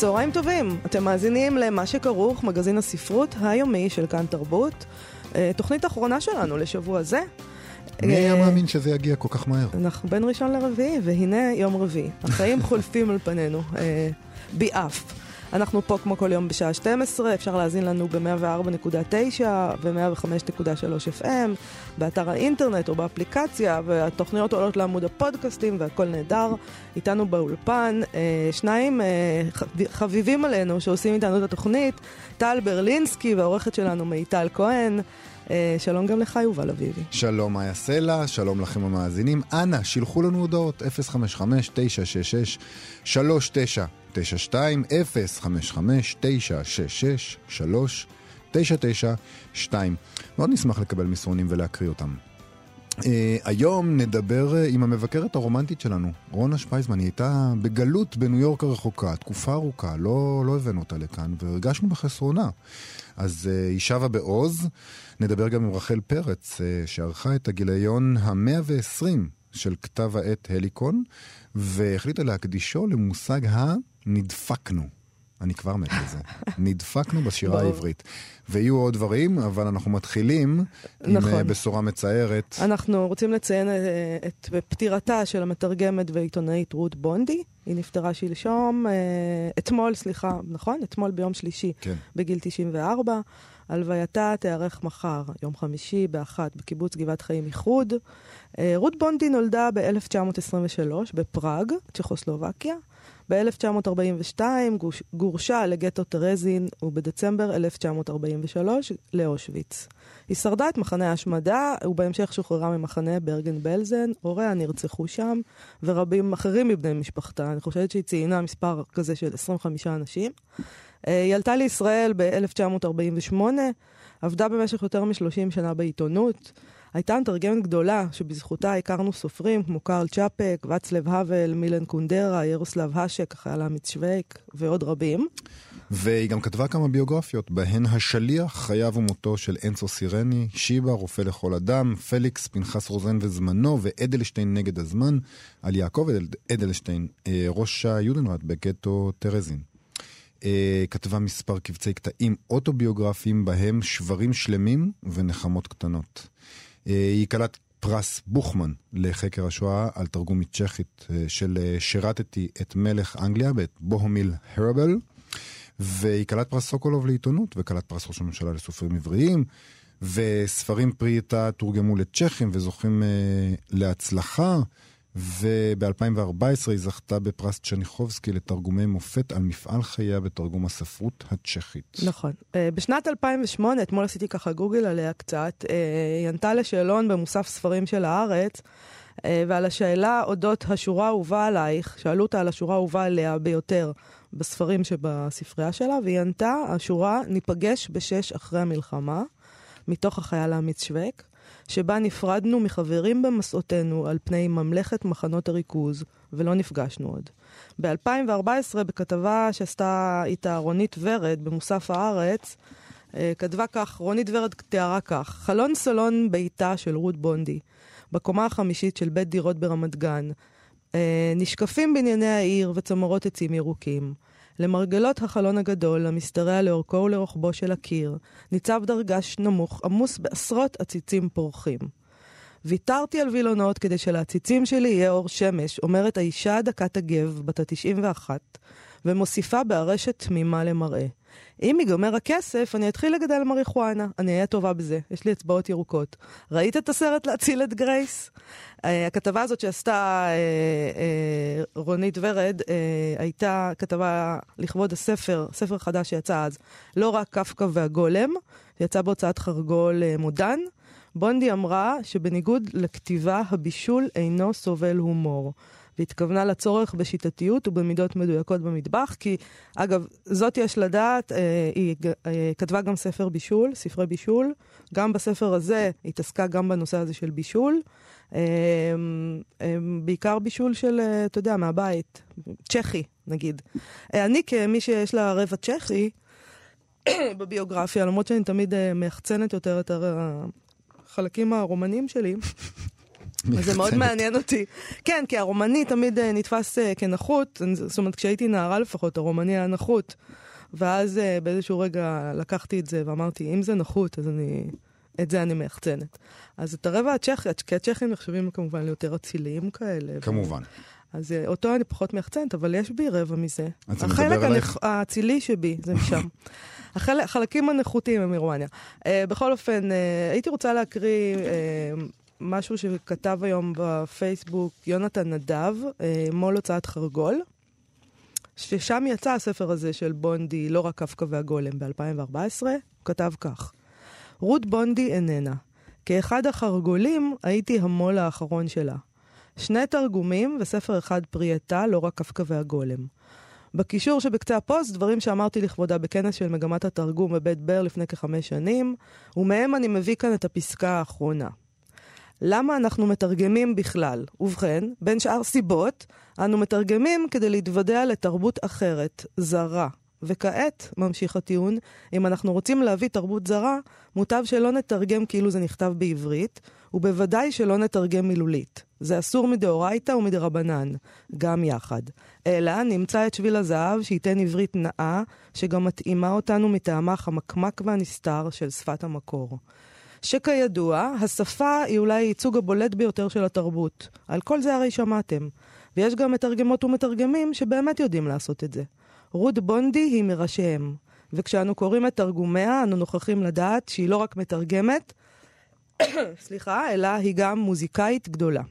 צהריים טובים, אתם מאזינים למה שכרוך, מגזין הספרות היומי של כאן תרבות. אה, תוכנית אחרונה שלנו לשבוע זה. מי היה אה, מאמין שזה יגיע כל כך מהר? אנחנו בין ראשון לרביעי, והנה יום רביעי. החיים חולפים על פנינו, אה, ביעף. אנחנו פה כמו כל יום בשעה 12, אפשר להאזין לנו ב-104.9 ו-105.3 FM, באתר האינטרנט או באפליקציה, והתוכניות עולות לעמוד הפודקאסטים והכל נהדר. איתנו באולפן אה, שניים אה, חב- חביבים עלינו שעושים איתנו את התוכנית, טל ברלינסקי והעורכת שלנו מיטל כהן. אה, שלום גם לך, יובל אביבי. שלום מאיה סלע, שלום לכם המאזינים. אנא, שילחו לנו הודעות 055-966-3992, 055-966-3992. מאוד נשמח לקבל מסרונים ולהקריא אותם. Uh, היום נדבר uh, עם המבקרת הרומנטית שלנו, רונה שפייזמן. היא הייתה בגלות בניו יורק הרחוקה, תקופה ארוכה, לא, לא הבאנו אותה לכאן, והרגשנו בחסרונה. אז uh, היא שבה בעוז. נדבר גם עם רחל פרץ, uh, שערכה את הגיליון ה-120 של כתב העת הליקון, והחליטה להקדישו למושג ה-נדפקנו. אני כבר מת לזה. נדפקנו בשירה. העברית. ויהיו עוד דברים, אבל אנחנו מתחילים עם נכון. אה, בשורה מצערת. אנחנו רוצים לציין אה, את פטירתה של המתרגמת והעיתונאית רות בונדי. היא נפטרה שלשום, אה, אתמול, סליחה, נכון? אתמול ביום שלישי, כן. בגיל 94. הלווייתה תיארך מחר, יום חמישי, באחת, בקיבוץ גבעת חיים איחוד. רות בונדי נולדה ב-1923 בפראג, צ'כוסלובקיה. ב-1942 גוש- גורשה לגטו טרזין, ובדצמבר 1943 לאושוויץ. היא שרדה את מחנה ההשמדה, ובהמשך שוחררה ממחנה ברגן בלזן. הוריה נרצחו שם, ורבים אחרים מבני משפחתה. אני חושבת שהיא ציינה מספר כזה של 25 אנשים. אה, היא עלתה לישראל ב-1948, עבדה במשך יותר מ-30 שנה בעיתונות. הייתה מתרגמת גדולה, שבזכותה הכרנו סופרים כמו קרל צ'אפק, ואצלב האוול, מילן קונדרה, ירוסלב האשק, החייל האמיץ שווייק ועוד רבים. והיא גם כתבה כמה ביוגרפיות, בהן השליח, חייו ומותו של אנסו סירני, שיבה, רופא לכל אדם, פליקס, פנחס רוזן וזמנו, ואדלשטיין נגד הזמן, על יעקב אדל, אדלשטיין, אה, ראש היודנראט בגטו טרזין. אה, כתבה מספר קבצי קטעים אוטוביוגרפיים בהם שברים שלמים ונחמות קטנות. אה, היא כלת פרס בוכמן לחקר השואה על תרגום מצ'כית אה, של אה, שירתתי את מלך אנגליה ואת בוהמיל הרבל. והיא כלת פרס סוקולוב לעיתונות וכלת פרס ראש הממשלה לסופרים עבריים. וספרים פרי עטה תורגמו לצ'כים וזוכים להצלחה. וב-2014 היא זכתה בפרס צ'ניחובסקי לתרגומי מופת על מפעל חייה בתרגום הספרות הצ'כית. נכון. אה, בשנת 2008, אתמול עשיתי ככה גוגל עליה קצת, אה, היא ענתה לשאלון במוסף ספרים של הארץ, אה, ועל השאלה אודות השורה האהובה עלייך, שאלו אותה על השורה האהובה עליה ביותר בספרים שבספרייה שלה, והיא ענתה, השורה, ניפגש בשש אחרי המלחמה, מתוך החייל האמיץ שווייק, שבה נפרדנו מחברים במסעותינו על פני ממלכת מחנות הריכוז, ולא נפגשנו עוד. ב-2014, בכתבה שעשתה איתה רונית ורד במוסף הארץ, אה, כתבה כך, רונית ורד תיארה כך: חלון סלון ביתה של רות בונדי, בקומה החמישית של בית דירות ברמת גן. אה, נשקפים בנייני העיר וצמרות עצים ירוקים. למרגלות החלון הגדול, המשתרע לאורכו ולרוחבו של הקיר, ניצב דרגש נמוך, עמוס בעשרות עציצים פורחים. ויתרתי על וילונות כדי שלעציצים שלי יהיה אור שמש, אומרת האישה דקת הגב, בת ה-91, ומוסיפה בארשת תמימה למראה. אם ייגמר הכסף, אני אתחיל לגדל מריחואנה. אני אהיה טובה בזה, יש לי אצבעות ירוקות. ראית את הסרט להציל את גרייס? Uh, הכתבה הזאת שעשתה uh, uh, רונית ורד, uh, הייתה כתבה לכבוד הספר, ספר חדש שיצא אז, לא רק קפקא והגולם, שיצא בהוצאת חרגול uh, מודן. בונדי אמרה שבניגוד לכתיבה, הבישול אינו סובל הומור. והתכוונה לצורך בשיטתיות ובמידות מדויקות במטבח, כי אגב, זאת יש לדעת, אה, היא אה, כתבה גם ספר בישול, ספרי בישול, גם בספר הזה היא התעסקה גם בנושא הזה של בישול. אה, בעיקר בישול של, אתה יודע, מהבית, צ'כי, נגיד. אני, כמי שיש לה רבע צ'כי, בביוגרפיה, למרות שאני תמיד מייחצנת יותר את החלקים הרומנים שלי, זה מאוד. מעניין אותי. כן, כי הרומני תמיד אה, נתפס אה, כנחות, זאת אומרת, כשהייתי נערה לפחות, הרומני היה נחות. ואז אה, באיזשהו רגע לקחתי את זה ואמרתי, אם זה נחות, אז אני... את זה אני מייחצנת. אז את הרבע הצ'כי, כי הצ'כים נחשבים כמובן ליותר אציליים כאלה. כמובן. אז אותו אני פחות מייחצנת, אבל יש בי רבע מזה. אז זה החלק מדבר עלייך? הנכ- האצילי שבי, זה משם. החלק- החלקים הנחותים הם מרומניה. בכל אופן, הייתי רוצה להקריא משהו שכתב היום בפייסבוק יונתן נדב, uh, מו"ל הוצאת חרגול, ששם יצא הספר הזה של בונדי, לא רק קפקא והגולם, ב-2014, הוא כתב כך: רות בונדי איננה. כאחד החרגולים הייתי המו"ל האחרון שלה. שני תרגומים וספר אחד פרי עטה, לא רק קפקא והגולם. בקישור שבקצה הפוסט, דברים שאמרתי לכבודה בכנס של מגמת התרגום בבית בר לפני כחמש שנים, ומהם אני מביא כאן את הפסקה האחרונה. למה אנחנו מתרגמים בכלל? ובכן, בין שאר סיבות, אנו מתרגמים כדי להתוודע לתרבות אחרת, זרה. וכעת, ממשיך הטיעון, אם אנחנו רוצים להביא תרבות זרה, מוטב שלא נתרגם כאילו זה נכתב בעברית, ובוודאי שלא נתרגם מילולית. זה אסור מדאורייתא ומדרבנן, גם יחד. אלא נמצא את שביל הזהב שייתן עברית נאה, שגם מתאימה אותנו מטעמה חמקמק והנסתר של שפת המקור. שכידוע, השפה היא אולי הייצוג הבולט ביותר של התרבות. על כל זה הרי שמעתם. ויש גם מתרגמות ומתרגמים שבאמת יודעים לעשות את זה. רות בונדי היא מראשיהם. וכשאנו קוראים את תרגומיה, אנו נוכחים לדעת שהיא לא רק מתרגמת, סליחה, אלא היא גם מוזיקאית גדולה.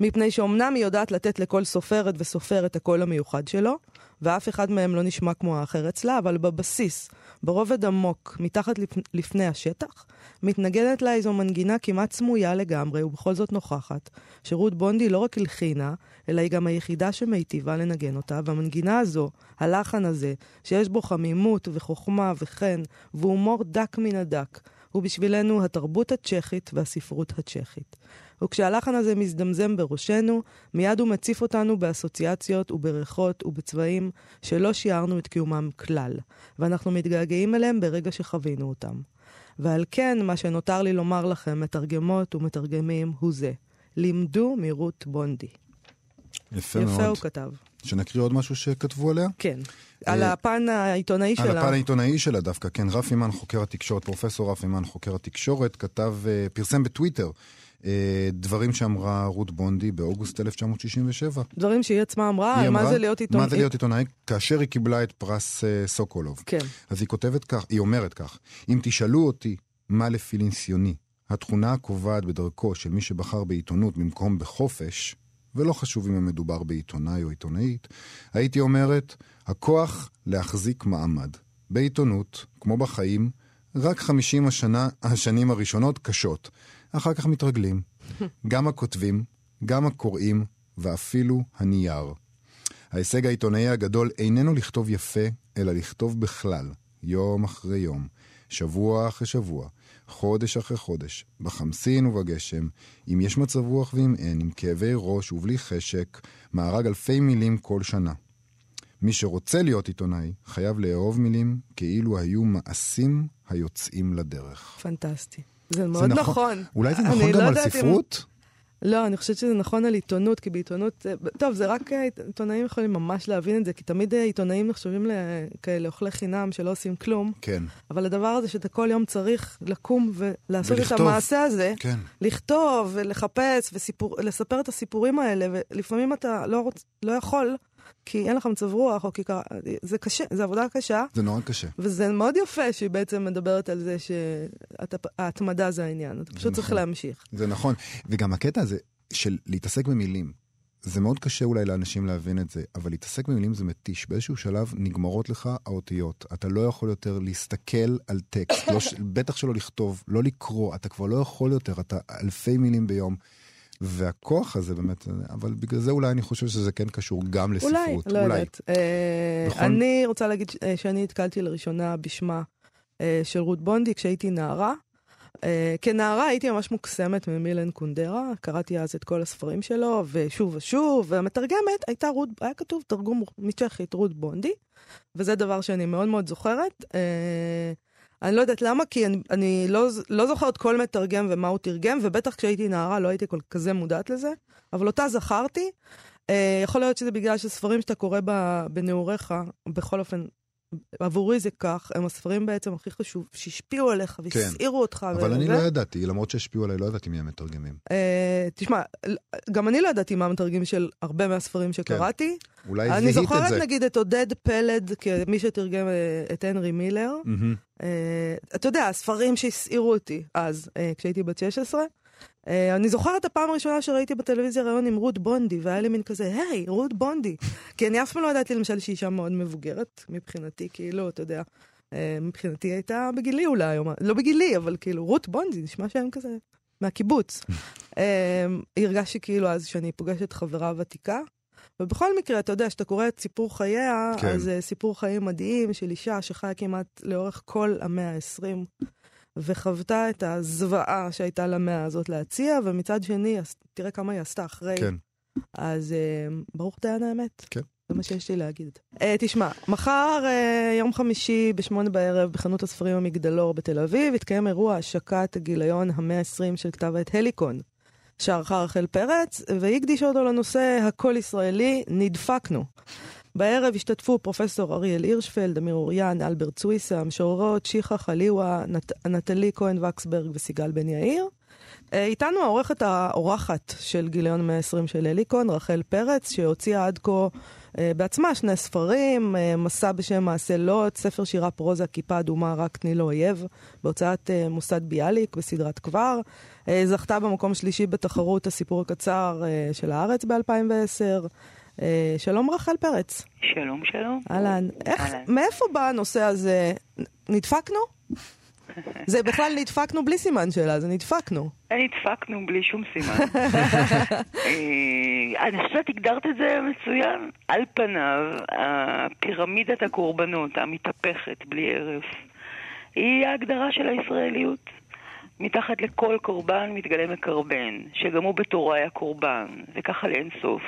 מפני שאומנם היא יודעת לתת לכל סופרת וסופר את הקול המיוחד שלו, ואף אחד מהם לא נשמע כמו האחר אצלה, אבל בבסיס, ברובד עמוק, מתחת לפ... לפני השטח, מתנגנת לה איזו מנגינה כמעט סמויה לגמרי, ובכל זאת נוכחת, שרות בונדי לא רק הלחינה, אלא היא גם היחידה שמיטיבה לנגן אותה, והמנגינה הזו, הלחן הזה, שיש בו חמימות וחוכמה וחן, והומור דק מן הדק, הוא בשבילנו התרבות הצ'כית והספרות הצ'כית. וכשהלחן הזה מזדמזם בראשנו, מיד הוא מציף אותנו באסוציאציות ובריחות ובצבעים שלא שיערנו את קיומם כלל, ואנחנו מתגעגעים אליהם ברגע שחווינו אותם. ועל כן, מה שנותר לי לומר לכם, מתרגמות ומתרגמים, הוא זה. לימדו מרות בונדי. יפה יפה מאוד. הוא כתב. שנקריא עוד משהו שכתבו עליה? כן. על אה, הפן העיתונאי על שלה. הפן העיתונאי שלה דווקא, כן, רפי מן חוקר התקשורת, פרופסור רפי מן חוקר התקשורת, כתב, אה, פרסם בטוויטר דברים שאמרה רות בונדי באוגוסט 1967. דברים שהיא עצמה אמרה, היא על מה אמרה, זה להיות עיתונאי. מה זה להיות עיתונאי? כאשר היא קיבלה את פרס אה, סוקולוב. כן. אז היא כותבת כך, היא אומרת כך, אם תשאלו אותי מה לפי ניסיוני התכונה הקובעת בדרכו של מי שבחר בעיתונות במקום בחופש, ולא חשוב אם מדובר בעיתונאי או עיתונאית, הייתי אומרת, הכוח להחזיק מעמד. בעיתונות, כמו בחיים, רק 50 השנה, השנים הראשונות קשות, אחר כך מתרגלים. גם הכותבים, גם הקוראים, ואפילו הנייר. ההישג העיתונאי הגדול איננו לכתוב יפה, אלא לכתוב בכלל, יום אחרי יום, שבוע אחרי שבוע, חודש אחרי חודש, בחמסין ובגשם, אם יש מצב רוח ואם אין, עם כאבי ראש ובלי חשק, מארג אלפי מילים כל שנה. מי שרוצה להיות עיתונאי, חייב לאהוב מילים כאילו היו מעשים היוצאים לדרך. פנטסטי. זה זה מאוד נכון. אולי זה נכון לא גם על יודעת אם- ספרות? לא, אני חושבת שזה נכון על עיתונות, כי בעיתונות, אה, טוב, זה רק אה, עיתונאים יכולים ממש להבין את זה, כי תמיד אה, עיתונאים נחשבים לכאלה אוכלי חינם שלא עושים כלום, כן, אבל הדבר הזה שאתה כל יום צריך לקום ולעשות את ולכתוב. המעשה הזה, כן. לכתוב ולחפש ולספר את הסיפורים האלה, ולפעמים אתה לא, רוצ, לא יכול, כי אין לך מצב רוח, או כי קרה, זה קשה, זו עבודה קשה. זה נורא קשה. וזה מאוד יפה שהיא בעצם מדברת על זה שההתמדה זה העניין. אתה פשוט צריך נכון. להמשיך. זה נכון. וגם הקטע הזה של להתעסק במילים, זה מאוד קשה אולי לאנשים להבין את זה, אבל להתעסק במילים זה מתיש. באיזשהו שלב נגמרות לך האותיות. אתה לא יכול יותר להסתכל על טקסט, לא, בטח שלא לכתוב, לא לקרוא, אתה כבר לא יכול יותר, אתה אלפי מילים ביום. והכוח הזה באמת, אבל בגלל זה אולי אני חושב שזה כן קשור גם לספרות. אולי, לא יודעת. אה, נכון? אני רוצה להגיד אה, שאני נתקלתי לראשונה בשמה אה, של רות בונדי כשהייתי נערה. אה, כנערה הייתי ממש מוקסמת ממילן קונדרה, קראתי אז את כל הספרים שלו, ושוב ושוב, והמתרגמת הייתה רות, היה כתוב תרגום מצ'כית רות בונדי, וזה דבר שאני מאוד מאוד זוכרת. אה, אני לא יודעת למה, כי אני, אני לא, לא זוכרת כל מתרגם ומה הוא תרגם, ובטח כשהייתי נערה לא הייתי כל כזה מודעת לזה, אבל אותה זכרתי. אה, יכול להיות שזה בגלל שספרים שאתה קורא בנעוריך, בכל אופן, עבורי זה כך, הם הספרים בעצם הכי חשוב, שהשפיעו עליך והסעירו אותך. אבל ו- אני לא ידעתי, למרות שהשפיעו עליי, לא ידעתי מי המתרגמים. אה, תשמע, גם אני לא ידעתי מה המתרגמים של הרבה מהספרים שקראתי. אולי אני זיהית את זוכרת זה. נגיד את עודד פלד, כמי שתרגם אה, את הנרי מילר. מהמם. אה, אתה יודע, הספרים שהסעירו אותי אז, אה, כשהייתי בת 16. אה, אני זוכרת את הפעם הראשונה שראיתי בטלוויזיה ראיון עם רות בונדי, והיה לי מין כזה, היי, רות בונדי. כי אני אף פעם לא ידעתי למשל שהיא אישה מאוד מבוגרת, מבחינתי, כאילו, אתה יודע, אה, מבחינתי הייתה בגילי אולי, לא בגילי, אבל כאילו, רות בונדי, נשמע שם כזה מהקיבוץ. אה, הרגשתי כאילו אז שאני פוגשת חברה ותיקה. ובכל מקרה, אתה יודע, כשאתה קורא את סיפור חייה, כן. אז זה סיפור חיים מדהים של אישה שחיה כמעט לאורך כל המאה ה-20, וחוותה את הזוועה שהייתה למאה הזאת להציע, ומצד שני, תראה כמה היא עשתה אחרי. כן. אז אה, ברוך דיין האמת. כן. זה מה שיש לי להגיד. אה, תשמע, מחר, אה, יום חמישי, בשמונה בערב, בחנות הספרים המגדלור בתל אביב, יתקיים אירוע השקת הגיליון המאה ה-20 של כתב העת הליקון, שערכה רחל פרץ, והיא הקדישה אותו לנושא הכל ישראלי, נדפקנו. בערב השתתפו פרופסור אריאל הירשפלד, אמיר אוריאן, אלברט סוויסה, המשוררות שיחה חליווה, נת... נטלי כהן וקסברג וסיגל בן יאיר. אה, איתנו העורכת האורחת של גיליון 120 של אליקון, רחל פרץ, שהוציאה עד כה אה, בעצמה שני ספרים, אה, מסע בשם מעשה לוט, ספר שירה פרוזה, כיפה אדומה, רק תני לו אויב, בהוצאת מוסד ביאליק בסדרת כבר. זכתה במקום שלישי בתחרות הסיפור הקצר של הארץ ב-2010. אה, שלום רחל פרץ. שלום, שלום. אהלן. איך, אהלן. מאיפה בא הנושא הזה? נדפקנו? זה בכלל נדפקנו בלי סימן שאלה, זה נדפקנו. נדפקנו בלי שום סימן. אה, אני חושבת הגדרת את זה מצוין. על פניו, פירמידת הקורבנות המתהפכת בלי הרף, היא ההגדרה של הישראליות. מתחת לכל קורבן מתגלה מקרבן, שגם הוא בתורו היה קורבן, וככה לאין סוף.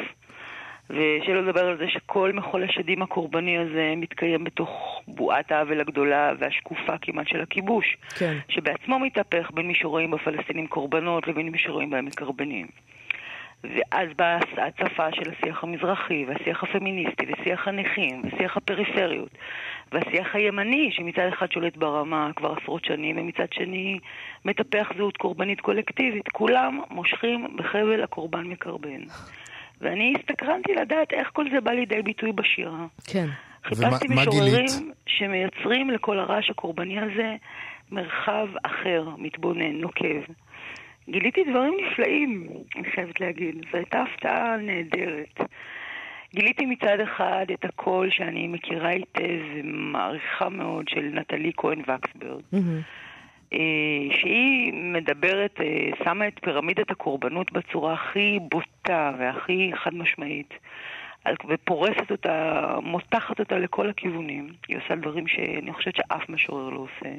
ושלא לדבר על זה שכל מחול השדים הקורבני הזה מתקיים בתוך בועת העוול הגדולה והשקופה כמעט של הכיבוש, כן. שבעצמו מתהפך בין מי שרואים בפלסטינים קורבנות לבין מי שרואים בהם מקרבנים. ואז באה ההצפה של השיח המזרחי, והשיח הפמיניסטי, ושיח הנכים, ושיח הפריפריות, והשיח הימני, שמצד אחד שולט ברמה כבר עשרות שנים, ומצד שני מטפח זהות קורבנית קולקטיבית. כולם מושכים בחבל הקורבן מקרבן. ואני הסתקרנתי לדעת איך כל זה בא לידי ביטוי בשירה. כן. חיפשתי ומה- מה משוררים? שמייצרים לכל הרעש הקורבני הזה מרחב אחר, מתבונן, נוקב. גיליתי דברים נפלאים, אני חייבת להגיד. זו הייתה הפתעה נהדרת. גיליתי מצד אחד את הקול שאני מכירה היטב ומעריכה מאוד של נטלי כהן וקסברג. מהמם. אה, שהיא מדברת, אה, שמה את פירמידת הקורבנות בצורה הכי בוטה והכי חד משמעית. ופורסת אותה, מותחת אותה לכל הכיוונים. היא עושה דברים שאני חושבת שאף משורר לא עושה.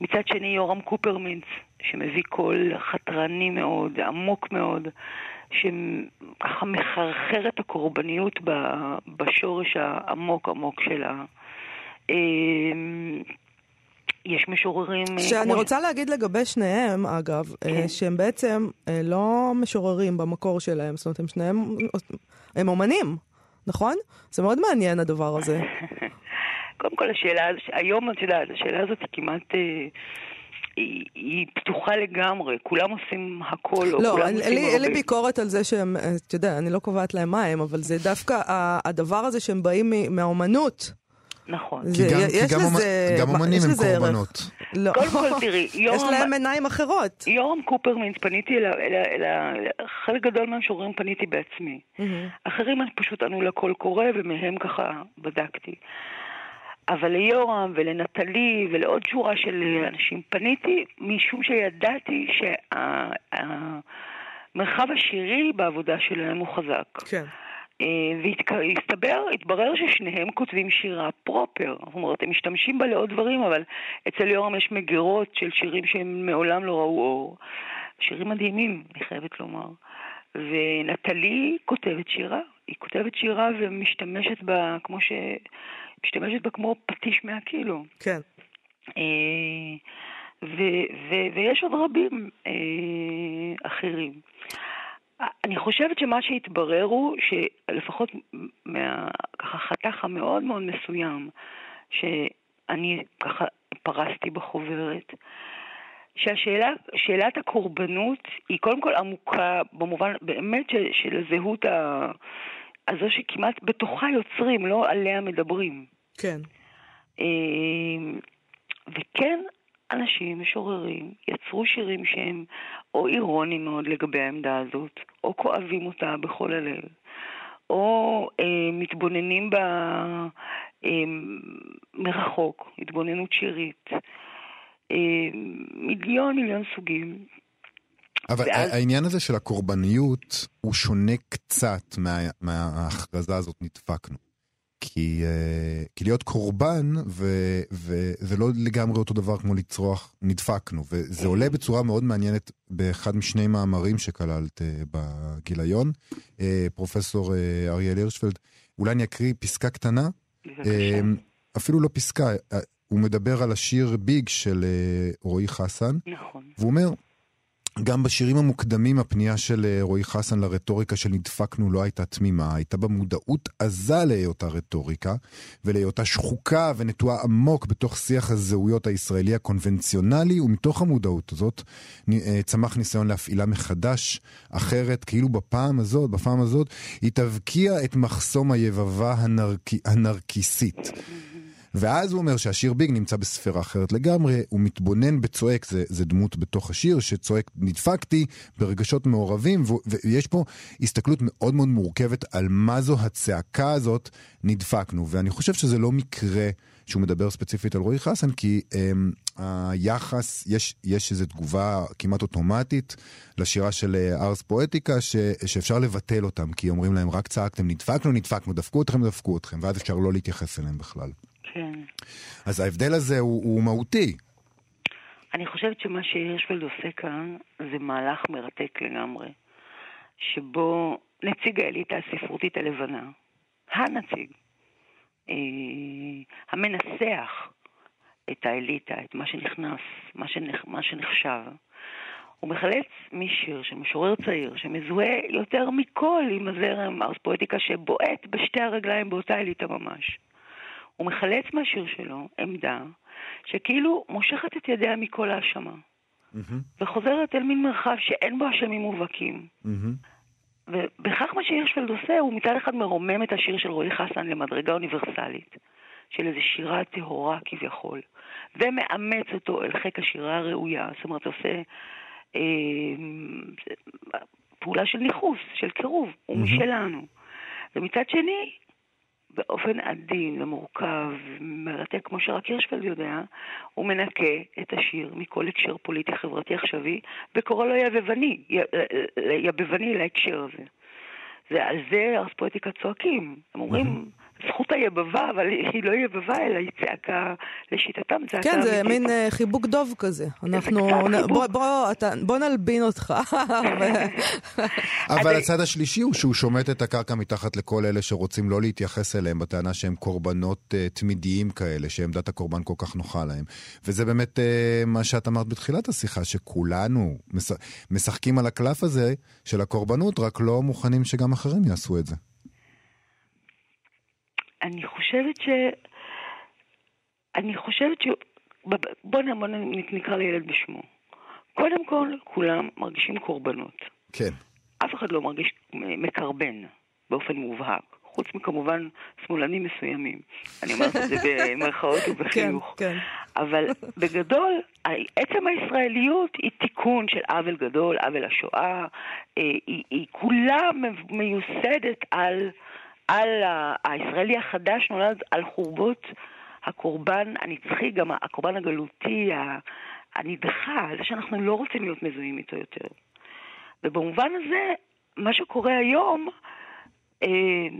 מצד שני, יורם קופרמינץ, שמביא קול חתרני מאוד, עמוק מאוד, שככה מחרחר את הקורבניות בשורש העמוק עמוק שלה. יש משוררים... אה, שאני כמו- רוצה להגיד לגבי שניהם, אגב, אה, כן. שהם בעצם אה, לא משוררים במקור שלהם, זאת אומרת, הם שניהם, הם אומנים, נכון? זה מאוד מעניין הדבר הזה. קודם כל, השאלה, היום, את יודעת, השאלה הזאת היא כמעט... היא, היא פתוחה לגמרי, כולם עושים הכל, לא, אין לי, אין לי. ביקורת על זה שהם, אתה יודע, אני לא קובעת להם מה הם, אבל זה דווקא הדבר הזה שהם באים מהאומנות. נכון. כי גם, יש כי גם, לזה-. גם מה- אומנים יש הם. קורבנות. לא. קודם כל, תראי, יש יורם, להם עיניים אחרות. יורם קופרמינץ, פניתי אל ה... אל ה- אל ה- חלק גדול מהמשוררים פניתי בעצמי. מהמם. אחרים פשוט ענו לקול קורא, ומהם ככה בדקתי. אבל ליורם ולנטלי ולעוד שורה של אנשים פניתי, משום שידעתי המרחב השירי בעבודה שלהם הוא חזק. כן. אה, והסתבר, התברר ששניהם כותבים שירה פרופר. זאת אומרת, הם משתמשים בה לעוד דברים, אבל אצל יורם יש מגירות של שירים שהם מעולם לא ראו אור. שירים מדהימים, אני חייבת לומר. ונטלי כותבת שירה. היא כותבת שירה ומשתמשת בה כמו ש... משתמשת בה כמו פטיש מהקילו. כן. אה, ו- ו- ויש עוד רבים אה, אחרים. אני חושבת שמה שהתברר הוא שלפחות מהככה חתך המאוד מאוד מסוים שאני ככה פרסתי בחוברת, שהשאלת הקורבנות היא קודם כל עמוקה במובן באמת של, של הזהות ה, הזו שכמעט בתוכה יוצרים, לא עליה מדברים. כן. אה, וכן, אנשים, משוררים, יצרו שירים שהם או אירוניים מאוד לגבי העמדה הזאת, או כואבים אותה בכל הלב, או אה, מתבוננים בה אה, מרחוק, התבוננות שירית. אה, מיליון מיליון סוגים. אבל ואז... העניין הזה של הקורבניות הוא שונה קצת מה, מההכרזה הזאת נדפקנו. כי, uh, כי להיות קורבן, וזה לא לגמרי אותו דבר כמו לצרוח, נדפקנו. וזה עולה בצורה מאוד מעניינת באחד משני מאמרים שכללת uh, בגיליון. Uh, פרופסור uh, אריאל הירשפלד, אולי אני אקריא פסקה קטנה? בבקשה. אפילו לא פסקה, הוא מדבר על השיר ביג של uh, רועי חסן. נכון. והוא אומר, גם בשירים המוקדמים הפנייה של אה, רועי חסן לרטוריקה של נדפקנו לא הייתה תמימה, הייתה בה מודעות עזה להיותה רטוריקה ולהיותה שחוקה ונטועה עמוק בתוך שיח הזהויות הישראלי הקונבנציונלי ומתוך המודעות הזאת אה, צמח ניסיון להפעילה מחדש, אחרת, כאילו בפעם הזאת, בפעם הזאת, היא תבקיע את מחסום היבבה הנרק... הנרקיסית. ואז הוא אומר שהשיר ביג נמצא בספירה אחרת לגמרי, הוא מתבונן בצועק, זה, זה דמות בתוך השיר שצועק נדפקתי ברגשות מעורבים, ו, ויש פה הסתכלות מאוד מאוד מורכבת על מה זו הצעקה הזאת נדפקנו, ואני חושב שזה לא מקרה שהוא מדבר ספציפית על רועי חסן, כי אמ, היחס, יש, יש איזו תגובה כמעט אוטומטית לשירה של אה, ארס פואטיקה, ש, שאפשר לבטל אותם, כי אומרים להם רק צעקתם נדפקנו, נדפקנו, דפקו אתכם, דפקו אתכם, ואז אפשר לא להתייחס אליהם בכלל. כן. אז ההבדל הזה הוא, הוא מהותי. אני חושבת שמה שהירשפלד עושה כאן זה מהלך מרתק לגמרי, שבו נציג האליטה הספרותית הלבנה, הנציג, אה, המנסח את האליטה, את מה שנכנס, מה, שנח, מה שנחשב, הוא מחלץ משיר של משורר צעיר שמזוהה יותר מכל עם הזרם ארס פואטיקה שבועט בשתי הרגליים באותה אליטה ממש. הוא מחלץ מהשיר שלו עמדה שכאילו מושכת את ידיה מכל האשמה. Mm-hmm. וחוזרת אל מין מרחב שאין בו אשמים מובהקים. Mm-hmm. ובכך מה שהירשפלד עושה, הוא מצד אחד מרומם את השיר של רועי חסן למדרגה אוניברסלית, של איזו שירה טהורה כביכול, ומאמץ אותו אל חיק השירה הראויה, זאת אומרת, עושה אה, פעולה של ניכוס, של קירוב, הוא mm-hmm. משלנו. ומצד שני, באופן עדין ומורכב, מרתק, כמו שרק הירשפלד יודע, הוא מנקה את השיר מכל הקשר פוליטי חברתי עכשווי, וקורא לו יבבני, יבבני להקשר הזה. ועל זה ארספואטיקה צועקים. הם אומרים, זכות היבבה, אבל היא לא יבבה, אלא היא צעקה לשיטתם, צעקה כן, זה מין uh, חיבוק דוב כזה. אנחנו, נ, בוא, בוא, אתה, בוא נלבין אותך. אבל הצד השלישי הוא שהוא שומט את הקרקע מתחת לכל אלה שרוצים לא להתייחס אליהם בטענה שהם קורבנות uh, תמידיים כאלה, שעמדת הקורבן כל כך נוחה להם. וזה באמת uh, מה שאת אמרת בתחילת השיחה, שכולנו משחקים על הקלף הזה של הקורבנות, רק לא מוכנים שגם אחרים יעשו את זה. אני חושבת ש... אני חושבת ש... בוא, בוא נקרא לילד בשמו. קודם כל, כולם מרגישים קורבנות. כן. אף אחד לא מרגיש מקרבן באופן מובהק. חוץ מכמובן שמאלנים מסוימים. אני אומרת את זה במרכאות ובחיוך. כן, כן. אבל בגדול, עצם הישראליות היא תיקון של עוול גדול, עוול השואה. אה, היא, היא כולה מיוסדת על... על הישראלי החדש נולד על חורבות הקורבן הנצחי, גם הקורבן הגלותי, הנדחה, זה שאנחנו לא רוצים להיות מזוהים איתו יותר. ובמובן הזה, מה שקורה היום, אה,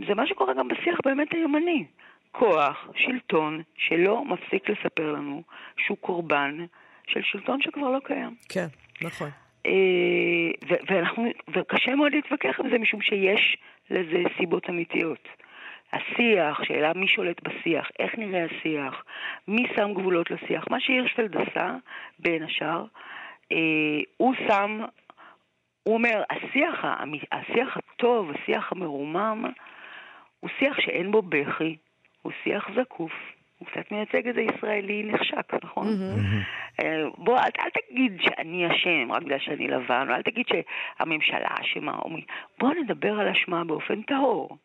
זה מה שקורה גם בשיח באמת הימני. כוח, שלטון, שלא מפסיק לספר לנו שהוא קורבן של שלטון שכבר לא קיים. כן, נכון. אה, ואנחנו, וקשה מאוד להתווכח עם זה משום שיש לזה סיבות אמיתיות. השיח, שאלה מי שולט בשיח, איך נראה השיח, מי שם גבולות לשיח. מה שהירשפלד עשה, בין השאר, אה, הוא שם, הוא אומר, השיח, השיח הטוב, השיח המרומם, הוא שיח שאין בו בכי, הוא שיח זקוף. הוא קצת מייצג איזה ישראלי נחשק, נכון? אה, בוא, אל, אל תגיד שאני אשם רק בגלל שאני לבן, או אל תגיד שהממשלה אשמה. בוא נדבר על אשמה באופן טהור.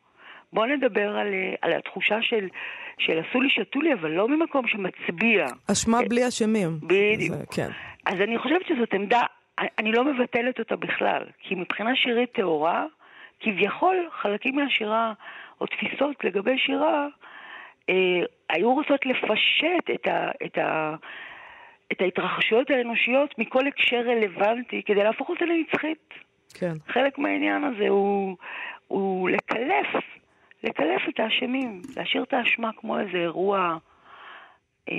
בוא נדבר על, אה, על התחושה של, של עשו לי, שתו לי, אבל לא ממקום שמצביע. אשמה בלי אשמים. בדיוק. זה- כן. אז אני חושבת שזאת עמדה, אני לא מבטלת אותה בכלל, כי מבחינה שירית טהורה, כביכול חלקים מהשירה, או תפיסות לגבי שירה, אה, היו רוצות לפשט את, ה, את, ה, את ההתרחשויות האנושיות מכל הקשר רלוונטי כדי להפוך אותה לנצחית. כן. חלק מהעניין הזה הוא, הוא לקלף, לקלף את האשמים, להשאיר את האשמה כמו איזה אירוע אה,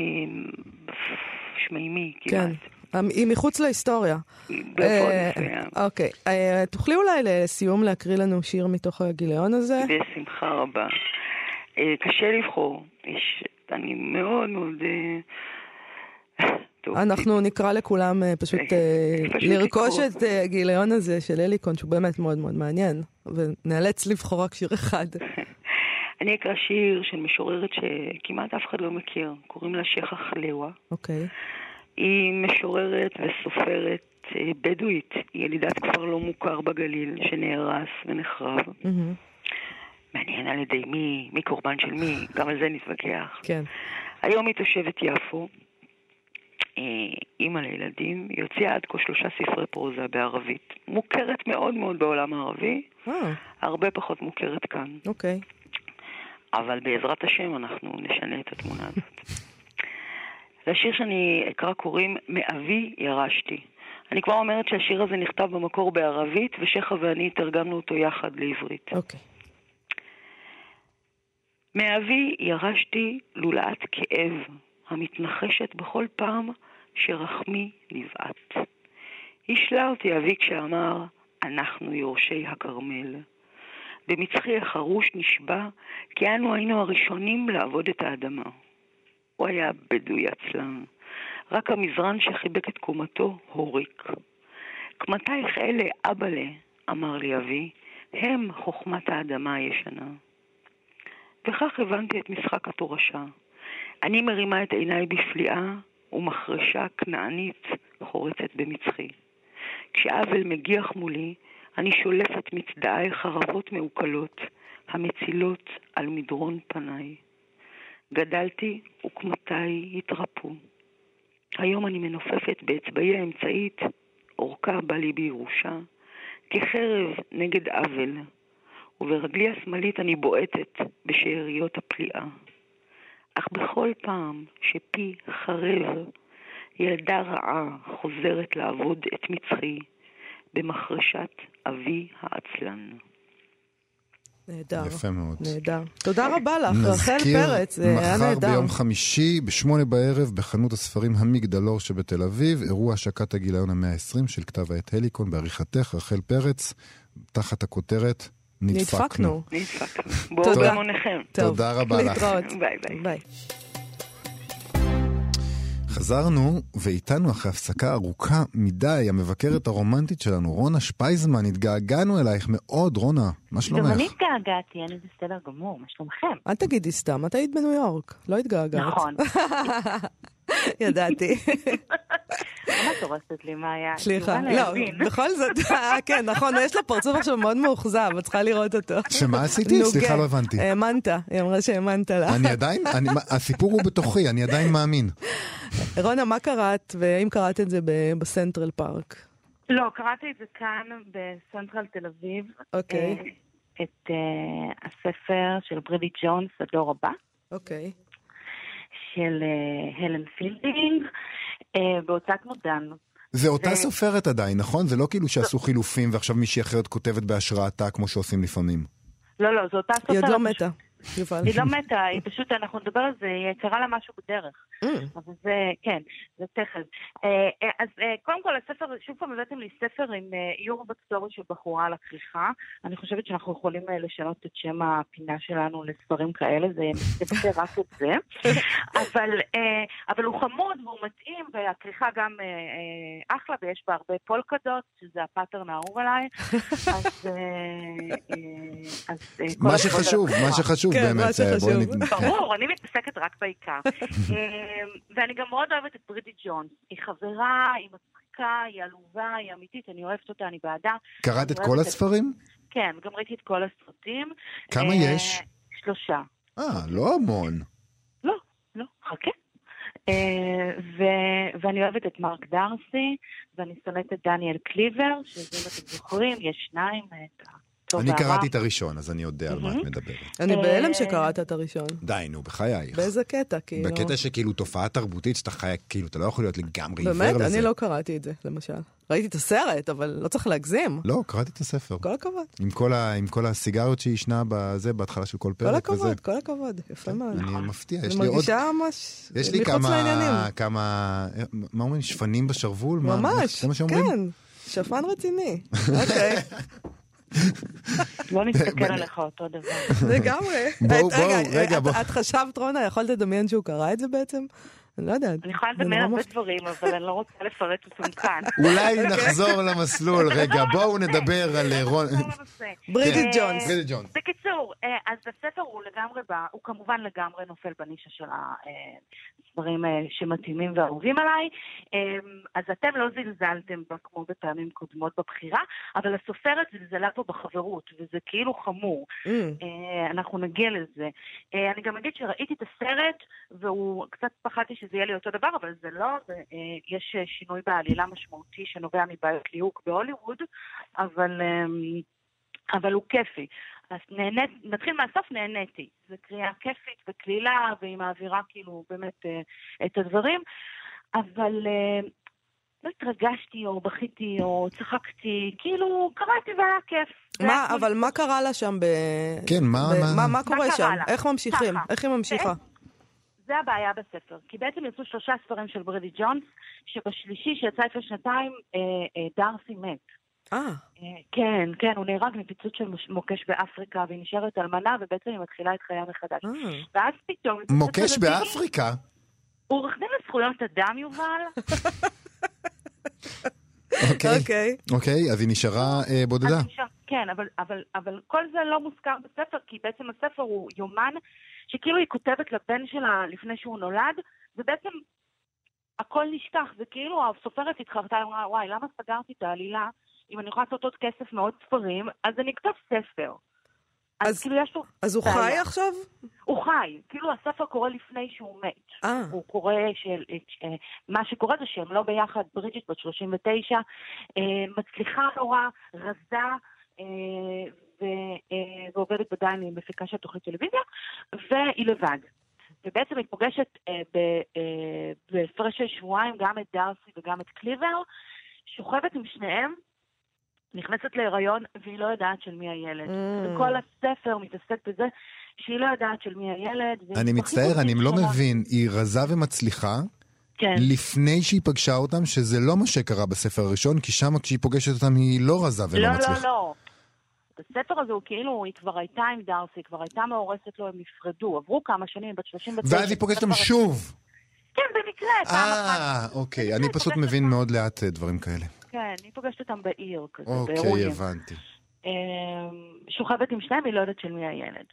שמימי כן. כמעט. המ- היא מחוץ להיסטוריה. אה. אוקיי. אה, תוכלי אולי לסיום להקריא לנו שיר מתוך הגיליון הזה? בשמחה רבה. אה, קשה לבחור. יש, אני מאוד מאוד... אה, טוב, אנחנו נקרא לכולם אה, פשוט פשוט לרכוש לקרוא. את הגיליון הזה של אליקון, שהוא באמת מאוד מאוד מעניין, ונאלץ לבחור רק שיר אחד. אני אקרא שיר של משוררת שכמעט אף אחד לא מכיר, קוראים לה שייחה חלאווה. אוקיי. היא משוררת וסופרת בדואית, היא ילידת כפר לא מוכר בגליל, שנהרס ונחרב. מהמם. מעניין על ידי מי, מי קורבן של מי, גם על זה נתווכח. כן. היום היא תושבת יפו, אה, אימא לילדים, היא הוציאה עד כה שלושה ספרי פרוזה בערבית. מוכרת מאוד מאוד בעולם הערבי, אה, הרבה פחות מוכרת כאן. אוקיי. אבל בעזרת השם אנחנו נשנה את התמונה הזאת. לשיר שאני אקרא קוראים מאבי ירשתי. אני כבר אומרת שהשיר הזה נכתב במקור בערבית, ושכה ואני תרגמנו אותו יחד לעברית. אוקיי. מאבי ירשתי לולאת כאב המתנחשת בכל פעם שרחמי נבעט. השלה אותי אבי כשאמר, אנחנו יורשי הכרמל. במצחי החרוש נשבע כי אנו היינו הראשונים לעבוד את האדמה. הוא היה בדואי עצלן, רק המזרן שחיבק את קומתו הוריק. קמתייך אלה, אבאלה, אמר לי אבי, הם חוכמת האדמה הישנה. וכך הבנתי את משחק התורשה. אני מרימה את עיניי בפליאה, ומחרשה כנענית חורצת במצחי. כשאבל מגיח מולי, אני שולפת מצדעי חרבות מעוקלות, המצילות על מדרון פניי. גדלתי וקמותיי התרפו. היום אני מנופפת באצבעי האמצעית, אורכה בא לי בירושה, כחרב נגד עוול, וברגלי השמאלית אני בועטת בשאריות הפליאה. אך בכל פעם שפי חרב, ילדה רעה חוזרת לעבוד את מצחי במחרשת אבי העצלן. נהדר. יפה מאוד. נהדר. תודה רבה לך, רחל נזכיר, פרץ, זה היה מחר נהדר. ביום חמישי, בשמונה בערב, בחנות הספרים המגדלור שבתל אביב, אירוע השקת הגיליון המאה ה-20 של כתב העת הליקון בעריכתך, רחל פרץ, תחת הכותרת נדפקנו. נדפקנו. בואו. טוב, תודה רבה לך. להתראות. ביי ביי. ביי. חזרנו, ואיתנו אחרי הפסקה ארוכה מדי, המבקרת הרומנטית שלנו, רונה שפייזמן, התגעגענו אלייך מאוד, רונה, מה גם אני שלומך? התגעגעתי, אני בסדר גמור, מה שלומכם? אל תגידי סתם, את היית בניו יורק, לא התגעגעת. נכון. ידעתי. למה את הורסת לי, מאיה? סליחה. יובל לא. בכל זאת, אה, כן, נכון, יש לה פרצוף עכשיו מאוד מאוכזב, את צריכה לראות אותו. שמה עשיתי? סליחה, לא הבנתי. האמנת, היא אמרה שהאמנת לה. אני עדיין, אני- מה- הסיפור הוא בתוכי, אני עדיין מאמין. רונה, מה קראת, והאם קראת את זה ב- בסנטרל פארק? לא, קראתי את זה כאן ב central תל אביב. אוקיי. אה, את אה, הספר של ברידג'ט ג'ונס, הדור הבא, אוקיי. של אה, הלן פילדינג, אה, בהוצאת מודן. זה אותה זה- סופרת עדיין, נכון? זה לא כאילו שעשו חילופים ועכשיו מישהי אחרת כותבת בהשראתה כמו שעושים לפעמים. לא, לא, זו אותה סופרת. היא עוד לא מתה, יובל. היא לא מתה, היא פשוט, אנחנו נדבר על זה, היא קרה לה משהו בדרך. ממ. אבל זה, כן, זה תכף. אה, אה, אז אה, קודם כל, הספר, שוב פעם הבאתם לי ספר עם איור וקטורי של בחורה על הכריכה. אני חושבת שאנחנו יכולים לשנות את שם הפינה שלנו לספרים כאלה, זה יבטא רק את זה. אבל, אבל הוא חמוד והוא מתאים, והכריכה גם אחלה, ויש בה הרבה polka dots, שזה ה pattern האהוב עליי. אז... אז כל מה שחשוב, מה הכריכה. שחשוב כן, באמת. אה, בואי שחשוב. נת-. ברור, אני מתעסקת רק בעיקר. אמ, ואני גם מאוד אוהבת את ברידי ג'ונס. היא חברה, היא מצחיקה, היא עלובה, היא אמיתית, אני אוהבת אותה, אני בעדה. קראת את כל הספרים? כן, גם ראיתי את כל הסרטים. כמה אה, יש? שלושה. אה, לא המון. לא, לא, חכה. אה, ו- ואני אוהבת את מרק דארסי, ואני שונאת את דניאל קליבר, שזה אם אתם זוכרים, יש שניים, את הטוב אני. קראתי את הראשון, אז אני יודע על מה את. מדברת. אני אה, בהלם שקראת את הראשון. די, נו, בחייך. באיזה קטע, כאילו? בקטע שכאילו תופעה תרבותית שאתה חי, כאילו, אתה לא יכול להיות לגמרי עיוור באמת? לזה. אני לא קראתי את זה, למשל. ראיתי את הסרט, אבל לא צריך להגזים. לא, קראתי את הספר. כל הכבוד. עם כל ה- עם כל הסיגריות שהיא ישנה בזה, בהתחלה של כל כל פרק וזה. הכבוד, כל הכבוד. יפה מאוד. אני מפתיע, יש אני לי עוד... מרגישה ממש יש לי מחוץ לעניינים. כמה, כמה, מה אומרים, שפנים בשרוול? מה- ממש, זה מה שאומרים? כן. שפן רציני. אוקיי, לא נסתכל עליך אותו דבר. לגמרי. בואו, את- בואו, רגע, רגע, את- בואו. את חשבת, רונה, יכולת לדמיין שהוא קרא את זה בעצם? אני לא יודעת. אני יכולה לדמיין הרבה דברים, אבל אני לא רוצה לפרט אותם כאן. אולי נחזור למסלול, רגע, בואו נדבר על אה, רון... אה, ג'ונס. בקיצור, אה, אז הספר הוא לגמרי, ב- הוא כמובן לגמרי נופל בנישה של הספרים אה, שמתאימים ואהובים עליי. אה, אז אתם לא זלזלתם בה כמו בפעמים קודמות בבחירה, אבל הסופרת זלזלה פה בחברות, וזה כאילו חמור. Mm, אה, אנחנו נגיע לזה. אה, אני גם אגיד שראיתי את הסרט, והוא, קצת פחדתי שזה יהיה לי אותו דבר, אבל זה לא, זה, אה, יש אה, שינוי בעלילה משמעותי שנובע מבעיות ליהוק בהוליווד, אבל, אה, אבל הוא כיפי. אז נהנית, נתחיל מהסוף, נהניתי. זו קריאה כיפית וקלילה, והיא מעבירה כאילו באמת אה, את הדברים, אבל... אה, לא התרגשתי או בכיתי או צחקתי, כאילו קראתי והיה כיף. מה, כמו אבל מה קרה לה שם ב... כן, מה- ב- מה- מה מה קורה קרה שם? לה? איך ממשיכים? ככה. איך היא ממשיכה? זה הבעיה בספר, כי בעצם יצאו שלושה ספרים של ברדי ג'ונס, שבשלישי שיצא לפני שנתיים, אה, אה, דארסי מת. אה, כן, כן, הוא נהרג מפיצוץ של מוקש באפריקה, והיא נשארת אלמנה, ובעצם היא מתחילה את חייה מחדש. אה. ואז פתאום... מוקש הוא באפריקה? עורך דין לזכויות אדם, יובל, אוקיי. אוקיי. אוקיי, אז היא נשארה אה, בודדה. נשאר- כן, אבל, אבל, אבל כל זה לא מוזכר בספר, כי בעצם הספר הוא יומן שכאילו היא כותבת לבן שלה לפני שהוא נולד, ובעצם הכל נשכח, זה כאילו הסופרת התחרתה, היא אמרה, וואי, למה סגרתי את העלילה? אם אני יכולה לעשות עוד כסף מעוד ספרים, אז אני אכתוב ספר. אז, אז- כאילו יש לו... אז הוא. חי עכשיו? הוא חי, כאילו הספר קורה לפני שהוא מת. אה. הוא קורא של... אה, מה שקורה זה שהם לא ביחד, ברידג'יט בת 39, אה, מצליחה נורא, רזה, אה, ו- ועובדת בדיין עם מפיקה של תוכנית טלוויזיה, והיא לבד. ובעצם היא פוגשת בהפרש של שבועיים גם את דארסי וגם את קליבר, שוכבת עם שניהם, נכנסת להיריון, והיא לא יודעת של מי הילד. Mm. וכל הספר מתעסק בזה שהיא לא יודעת של מי הילד. אני מצטער, אני לא. מבין, היא רזה ומצליחה, כן. לפני שהיא פגשה אותם, שזה לא מה שקרה בספר הראשון, כי שם כשהיא פוגשת אותם היא לא רזה ולא לא, מצליחה. לא, לא. הספר הזה הוא כאילו, היא כבר הייתה עם דארסי, היא כבר הייתה מאורסת לו, הם נפרדו, עברו כמה שנים, בת 39. ואז היא פוגשת אותם שוב. כן, במקרה, פעם אחת. אה, אוקיי, אני פשוט מבין. מאוד לאט אה, דברים כאלה. כן, היא פוגשת אותם בעיר כזה, אוקיי, באירועים. הבנתי. אמ, שוכבת עם שניהם, היא לא יודעת של מי הילד.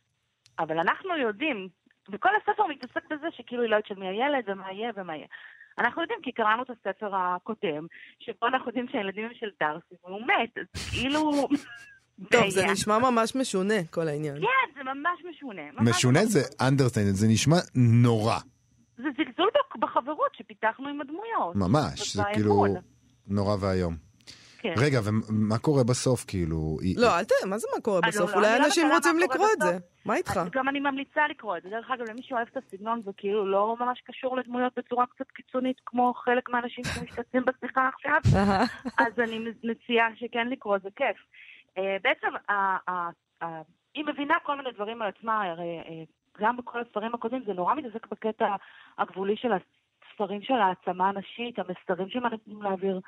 אבל אנחנו יודעים, וכל הספר מתעסק בזה שכאילו היא לא יודעת של מי הילד ומה יהיה ומה יהיה. אנחנו יודעים כי קראנו את הספר הקודם, שבו אנחנו יודעים שהילדים הם של דארסי והוא מת, אז כאילו... טוב, זה. נשמע ממש משונה, כל העניין. כן, זה ממש משונה. ממש משונה זה understatement, זה נשמע נורא. זה זלזול בח- בחברות שפיתחנו עם הדמויות. ממש, זה. כאילו נורא ואיום. כן. רגע, ומה קורה בסוף, כאילו? לא, אל תראה, מה זה מה קורה אה, בסוף? לא, לא, אולי לא אנשים מכירה רוצים לקרוא את. זה. מה איתך? גם אני ממליצה לקרוא את זה. דרך אגב, למי שאוהב את הסגנון וכאילו לא ממש קשור לדמויות בצורה קצת קיצונית, כמו חלק מהאנשים שמשתתפים בשיחה עכשיו, אז אני מציעה שכן לקרוא, זה כיף. אה, בעצם, היא מבינה כל מיני דברים על עצמה, הרי אה, גם בכל הספרים הקודמים זה נורא מתעסק בקטע הגבולי של הספרים של העצמה הנשית, המסרים שמנסים להעביר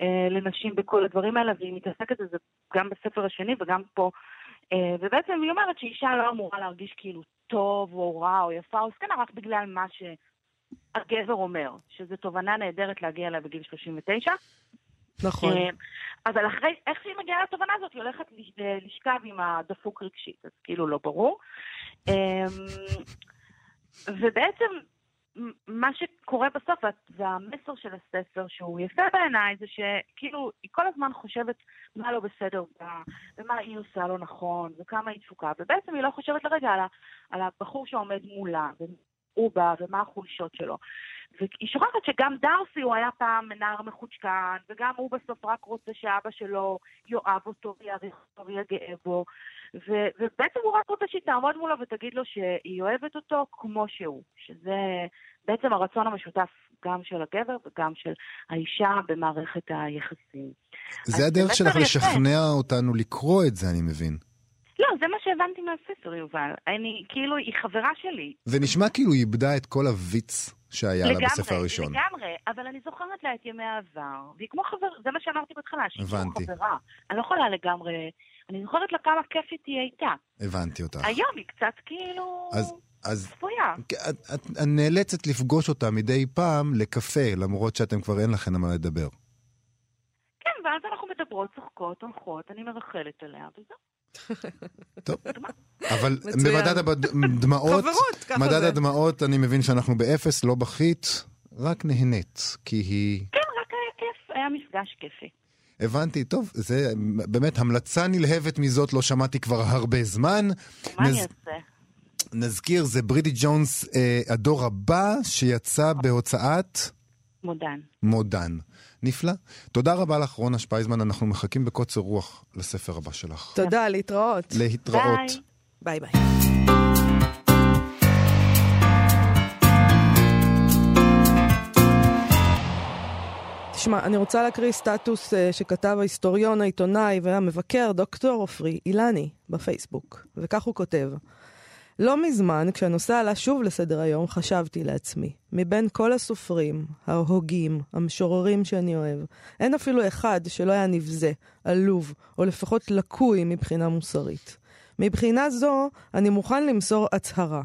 אה, לנשים בכל הדברים האלה, והיא מתעסקת בזה גם בספר השני וגם פה. אה, ובעצם היא אומרת שאישה לא אמורה להרגיש כאילו טוב או רע או יפה או זקנה רק בגלל מה שהגבר אומר, שזו תובנה נהדרת להגיע אליה בגיל 39. נכון. אה, אבל אחרי, איך שהיא מגיעה לתובנה הזאת, היא הולכת אה, לשכב עם הדפוק רגשית, אז כאילו לא ברור. אה, ובעצם מה שקורה בסוף, והמסר של הספר שהוא יפה בעיניי, זה שכאילו היא כל הזמן חושבת מה לא בסדר בה, ומה היא עושה לא נכון, וכמה היא תפוקה, ובעצם היא לא חושבת לרגע על, ה, על הבחור שעומד מולה, והוא בא, ומה החולשות שלו. והיא שוכחת שגם דארסי הוא היה פעם נער מחוצ'קן, וגם הוא בסוף רק רוצה שאבא שלו יאהב אותו ויעריך אותו ויהיה גאה בו. ו- ובעצם הוא רק רוצה שהיא תעמוד מולו ותגיד לו שהיא אוהבת אותו כמו שהוא. שזה בעצם הרצון המשותף גם של הגבר וגם של האישה במערכת היחסים. זה הדרך שלך. לשכנע אותנו לקרוא את זה, אני מבין. לא, זה מה שהבנתי מהספר, יובל. אני, כאילו, היא חברה שלי. זה נשמע כאילו היא איבדה את כל הוויץ שהיה לה לגמרי, בספר הראשון. לגמרי, אבל אני זוכרת לה את ימי העבר, והיא כמו חבר, זה מה שאמרתי בהתחלה, שהיא כמו. חברה. אני לא יכולה לגמרי, אני זוכרת לה כמה כיף היא תהיה איתה. הבנתי אותך. היום היא קצת כאילו... אז- אז צפויה. את, את, את נאלצת לפגוש אותה מדי פעם לקפה, למרות שאתם כבר אין לכם על מה לדבר. כן, ואז אנחנו מדברות, צוחקות, הולכות, אני מרחלת עליה, וזהו. טוב, אבל. במדד הדמעות, חברות, ככה מדד. הדמעות, אני מבין שאנחנו באפס, לא בכית, רק נהנית, כי היא... כן, רק היה כיף, היה מפגש כיפי. הבנתי, טוב, זה באמת המלצה נלהבת מזאת לא שמעתי כבר הרבה זמן. מה אני נז- אעשה? נזכיר, זה ברידי ג'ונס, אה, הדור הבא, שיצא בהוצאת מודן. מודן. נפלא. תודה רבה לך, רונה שפייזמן, אנחנו מחכים בקוצר רוח לספר הבא שלך. תודה, להתראות. להתראות. ביי. ביי ביי. תשמע, אני רוצה להקריא סטטוס אה, שכתב ההיסטוריון, העיתונאי והמבקר דוקטור עופרי אילני בפייסבוק, וכך הוא כותב: לא מזמן, כשהנושא עלה שוב לסדר היום, חשבתי לעצמי, מבין כל הסופרים, ההוגים, המשוררים שאני אוהב, אין אפילו אחד שלא היה נבזה, עלוב, או לפחות לקוי מבחינה מוסרית. מבחינה זו, אני מוכן למסור הצהרה.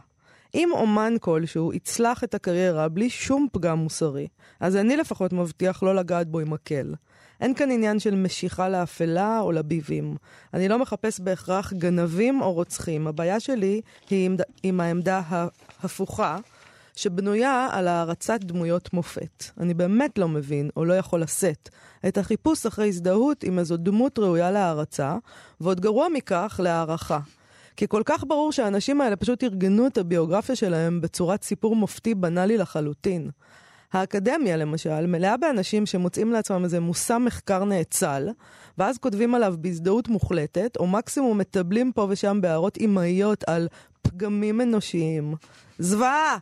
אם אומן כלשהו יצלח את הקריירה בלי שום פגם מוסרי, אז אני לפחות מבטיח לא לגעת בו עם מקל. אין כאן עניין של משיכה לאפלה או לביבים. אני לא מחפש בהכרח גנבים או רוצחים. הבעיה שלי היא עם, העמדה ההפוכה, שבנויה על הערצת דמויות מופת. אני באמת לא מבין, או לא יכול לשאת, את החיפוש אחרי הזדהות עם איזו דמות ראויה להערצה, ועוד גרוע מכך, להערכה. כי כל כך ברור שהאנשים האלה פשוט ארגנו את הביוגרפיה שלהם בצורת סיפור מופתי בנאלי לחלוטין. האקדמיה, למשל, מלאה באנשים שמוצאים לעצמם איזה מושא מחקר נאצל, ואז כותבים עליו בהזדהות מוחלטת, או מקסימום מטבלים פה ושם בהערות אמהיות על פגמים אנושיים. זוועה!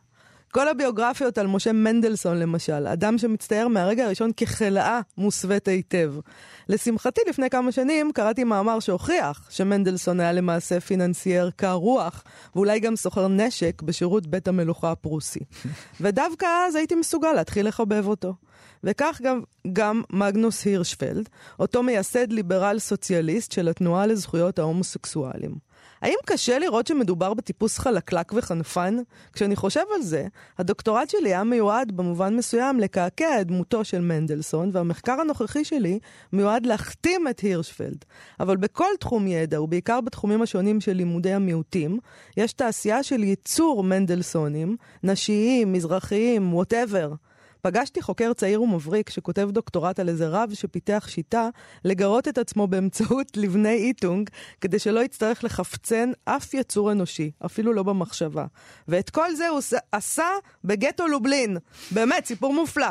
כל הביוגרפיות על משה מנדלסון, למשל, אדם שמצטייר מהרגע הראשון כחלאה מוסווית היטב. לשמחתי, לפני כמה שנים קראתי מאמר שהוכיח שמנדלסון היה למעשה פיננסייר קר רוח, ואולי גם סוחר נשק בשירות בית המלוכה הפרוסי. ודווקא אז הייתי מסוגל להתחיל לחבב אותו. וכך גם, גם מגנוס הירשפלד, אותו מייסד ליברל סוציאליסט של התנועה לזכויות ההומוסקסואלים. האם קשה לראות שמדובר בטיפוס חלקלק וחנפן? כשאני חושב על זה, הדוקטורט שלי היה מיועד במובן מסוים לקעקע את דמותו של מנדלסון, והמחקר הנוכחי שלי מיועד להכתים את הירשפלד. אבל בכל תחום ידע, ובעיקר בתחומים השונים של לימודי המיעוטים, יש תעשייה של ייצור מנדלסונים, נשיים, מזרחיים, whatever. פגשתי חוקר צעיר ומבריק שכותב דוקטורט על איזה רב שפיתח שיטה לגרות את עצמו באמצעות לבני איטונג, כדי שלא יצטרך לחפצן אף יצור אנושי, אפילו לא במחשבה. ואת כל זה הוא עשה בגטו לובלין. באמת, סיפור מופלא.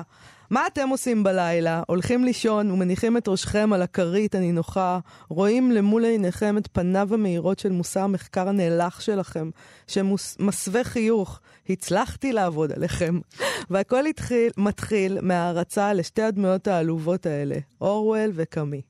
מה אתם עושים בלילה? הולכים לישון ומניחים את ראשכם על הכרית הנינוחה, רואים למול עיניכם את פניו המאירות של מושא המחקר הנאלח שלכם, שמסווה חיוך, הצלחתי לעבוד עליכם. והכל התחיל, מתחיל מהערצה לשתי הדמויות העלובות האלה, אורוול וקאמי.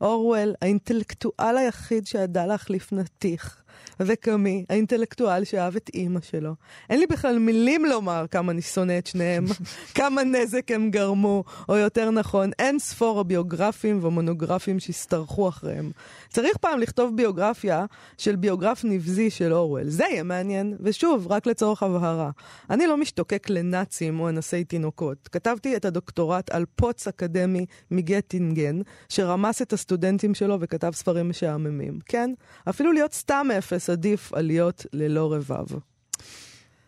אורוול, האינטלקטואל היחיד שידע להחליף נתיך. וקמי, האינטלקטואל שאהב את אימא שלו. אין לי בכלל מילים לומר כמה אני שונא את שניהם, כמה נזק הם גרמו, או יותר נכון, אין ספור הביוגרפים והמונוגרפים שהשתרכו אחריהם. צריך פעם לכתוב ביוגרפיה של ביוגרף נבזי של אורוול. זה יהיה מעניין. ושוב, רק לצורך הבהרה, אני לא משתוקק לנאצים או אנסי תינוקות. כתבתי את הדוקטורט על פוץ אקדמי מגטינגן, שרמס את הסטודנטים שלו וכתב ספרים משעממים. כן? אפילו להיות סתם אפס עדיף על להיות ללא רבב.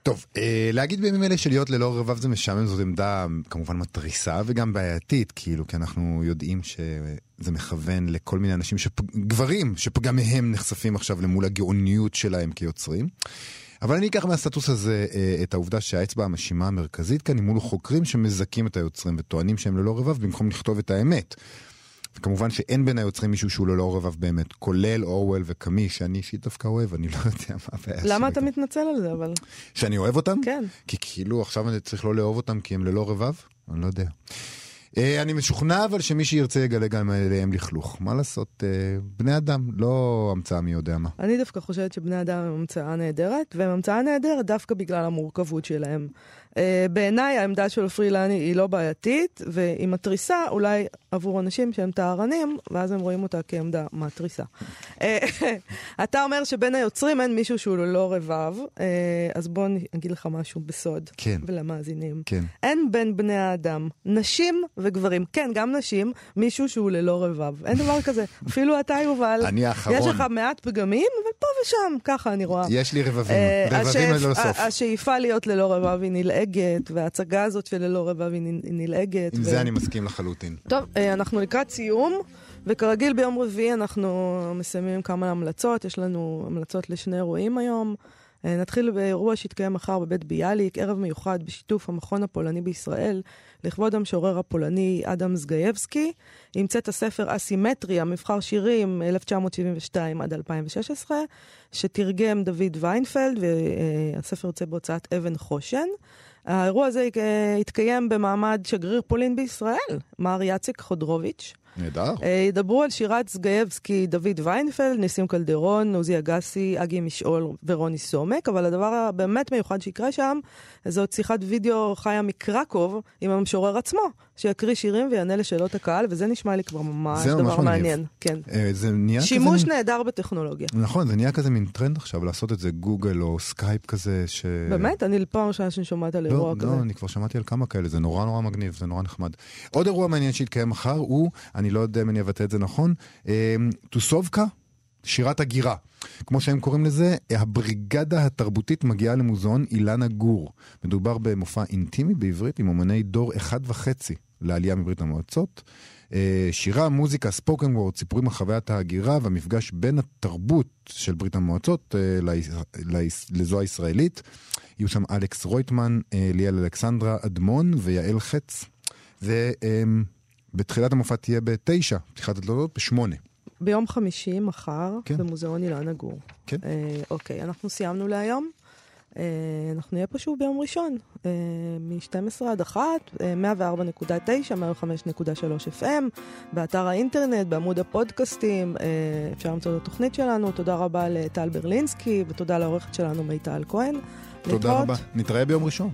טוב, אה, להגיד בימים אלה שלהיות ללא רבב זה משעמם זאת עמדה כמובן מתריסה וגם בעייתית, כאילו, כי אנחנו יודעים שזה מכוון לכל מיני אנשים, שפ... גברים, שגם מהם נחשפים עכשיו למול הגאוניות שלהם כיוצרים. אבל אני אקח מהסטטוס הזה אה, את העובדה שהאצבע המאשימה המרכזית כאן היא מול חוקרים שמזכים את היוצרים וטוענים שהם ללא רבב במקום לכתוב את האמת. וכמובן שאין בין היוצרים מישהו שהוא ללא רבב באמת, כולל אורוול וקאמי, שאני אישית דווקא אוהב, אני לא יודע מה הבעיה שלי. למה אתה מתנצל על זה אבל? שאני אוהב אותם? כן. כי כאילו עכשיו אני צריך לא לאהוב אותם כי הם ללא רבב? אני לא יודע. אה, אני משוכנע אבל שמי שירצה יגלה גם אליהם לכלוך. מה לעשות, אה, בני אדם, לא המצאה מי יודע מה. אני דווקא חושבת שבני אדם הם המצאה נהדרת, והם המצאה נהדרת דווקא בגלל המורכבות שלהם. Uh, בעיניי העמדה של פרילני היא לא בעייתית, והיא מתריסה אולי עבור אנשים שהם טהרנים, ואז הם רואים אותה כעמדה מתריסה. uh, אתה אומר שבין היוצרים אין מישהו שהוא ללא רבב, uh, אז בוא אני אגיד לך משהו בסוד. כן. ולמאזינים. כן. אין בין בני האדם, נשים וגברים, כן, גם נשים, מישהו שהוא ללא רבב. אין דבר כזה. אפילו אתה, יובל. אני האחרון. יש לך מעט פגמים, אבל פה ושם, ככה אני רואה. יש לי רבבים, אה, רבבים ללא סוף. השאיפה להיות ללא רבב היא נלעגת, וההצגה הזאת של ללא רבב היא נלעגת. עם ו- זה אני מסכים לחלוטין. טוב, אה, אנחנו לקראת סיום, וכרגיל ביום רביעי אנחנו מסיימים כמה המלצות. יש לנו המלצות לשני אירועים היום. אה, נתחיל באירוע שיתקיים מחר בבית ביאליק, ערב מיוחד בשיתוף המכון הפולני בישראל, לכבוד המשורר הפולני אדם זגייבסקי. וצאת הספר אסימטריה, מבחר שירים 1972 עד 2016, שתרגם דוד ויינפלד, והספר יוצא בהוצאת אבן חושן. האירוע הזה אה, יתקיים במעמד שגריר פולין בישראל, מר יאצק חודורוביץ'. נהדר. אה, ידברו על שירת זגייבסקי, דוד ויינפלד, ניסים קלדרון, עוזי אגסי, אגי משעול ורוני סומק, אבל הדבר הבאמת מיוחד שיקרה שם, זאת שיחת וידאו חיה מקרקוב עם המשורר עצמו, שיקריא שירים ויענה לשאלות הקהל, וזה נשמע לי כבר ממש ממש דבר מגניב. מעניין. כן. אה, זה נהיה כזה... שימוש נהדר בטכנולוגיה. נכון, זה נהיה כזה מין טרנד עכשיו לעשות את זה גוגל או סקייפ כזה, ש... באמת? אני פעם ראשונה שאני שומעת על אירוע לא, כזה. לא, אני כבר שמעתי על כמה כאלה, זה נורא נורא מגניב, זה נורא נחמד. עוד אירוע מעניין שיתקיים מחר הוא, אני לא יודע אם אני אבטא את זה נכון, אה, טוסובקה, שירת הגירה. כמו שהם קוראים לזה, הבריגדה התרבותית מגיעה למוזיאון אילנה גור. מדובר במופע אינטימי בעברית עם אומני דור אחד וחצי לעלייה מברית המועצות. אה, שירה, מוזיקה, ספוקן וורד, סיפורים על חוויית ההגירה והמפגש בין התרבות של ברית המועצות אה, לזו הישראלית. יהיו שם אלכס רויטמן, אה, ליאל אלכסנדרה אדמון ויעל חץ. ובתחילת המופע תהיה בתשע, פתיחת הדלתות בשמונה. ביום חמישי, מחר, כן. במוזיאון אילנה גור. כן. אה, אוקיי, אנחנו סיימנו להיום. אה, אנחנו נהיה פה שוב ביום ראשון, אה, מ-12 עד 1, אה, 104.9, 105.3 FM, באתר האינטרנט, בעמוד הפודקאסטים, אה, אפשר למצוא את התוכנית שלנו. תודה רבה לטל ברלינסקי, ותודה לעורכת שלנו מיטל כהן. תודה להתראות. רבה. נתראה ביום ראשון.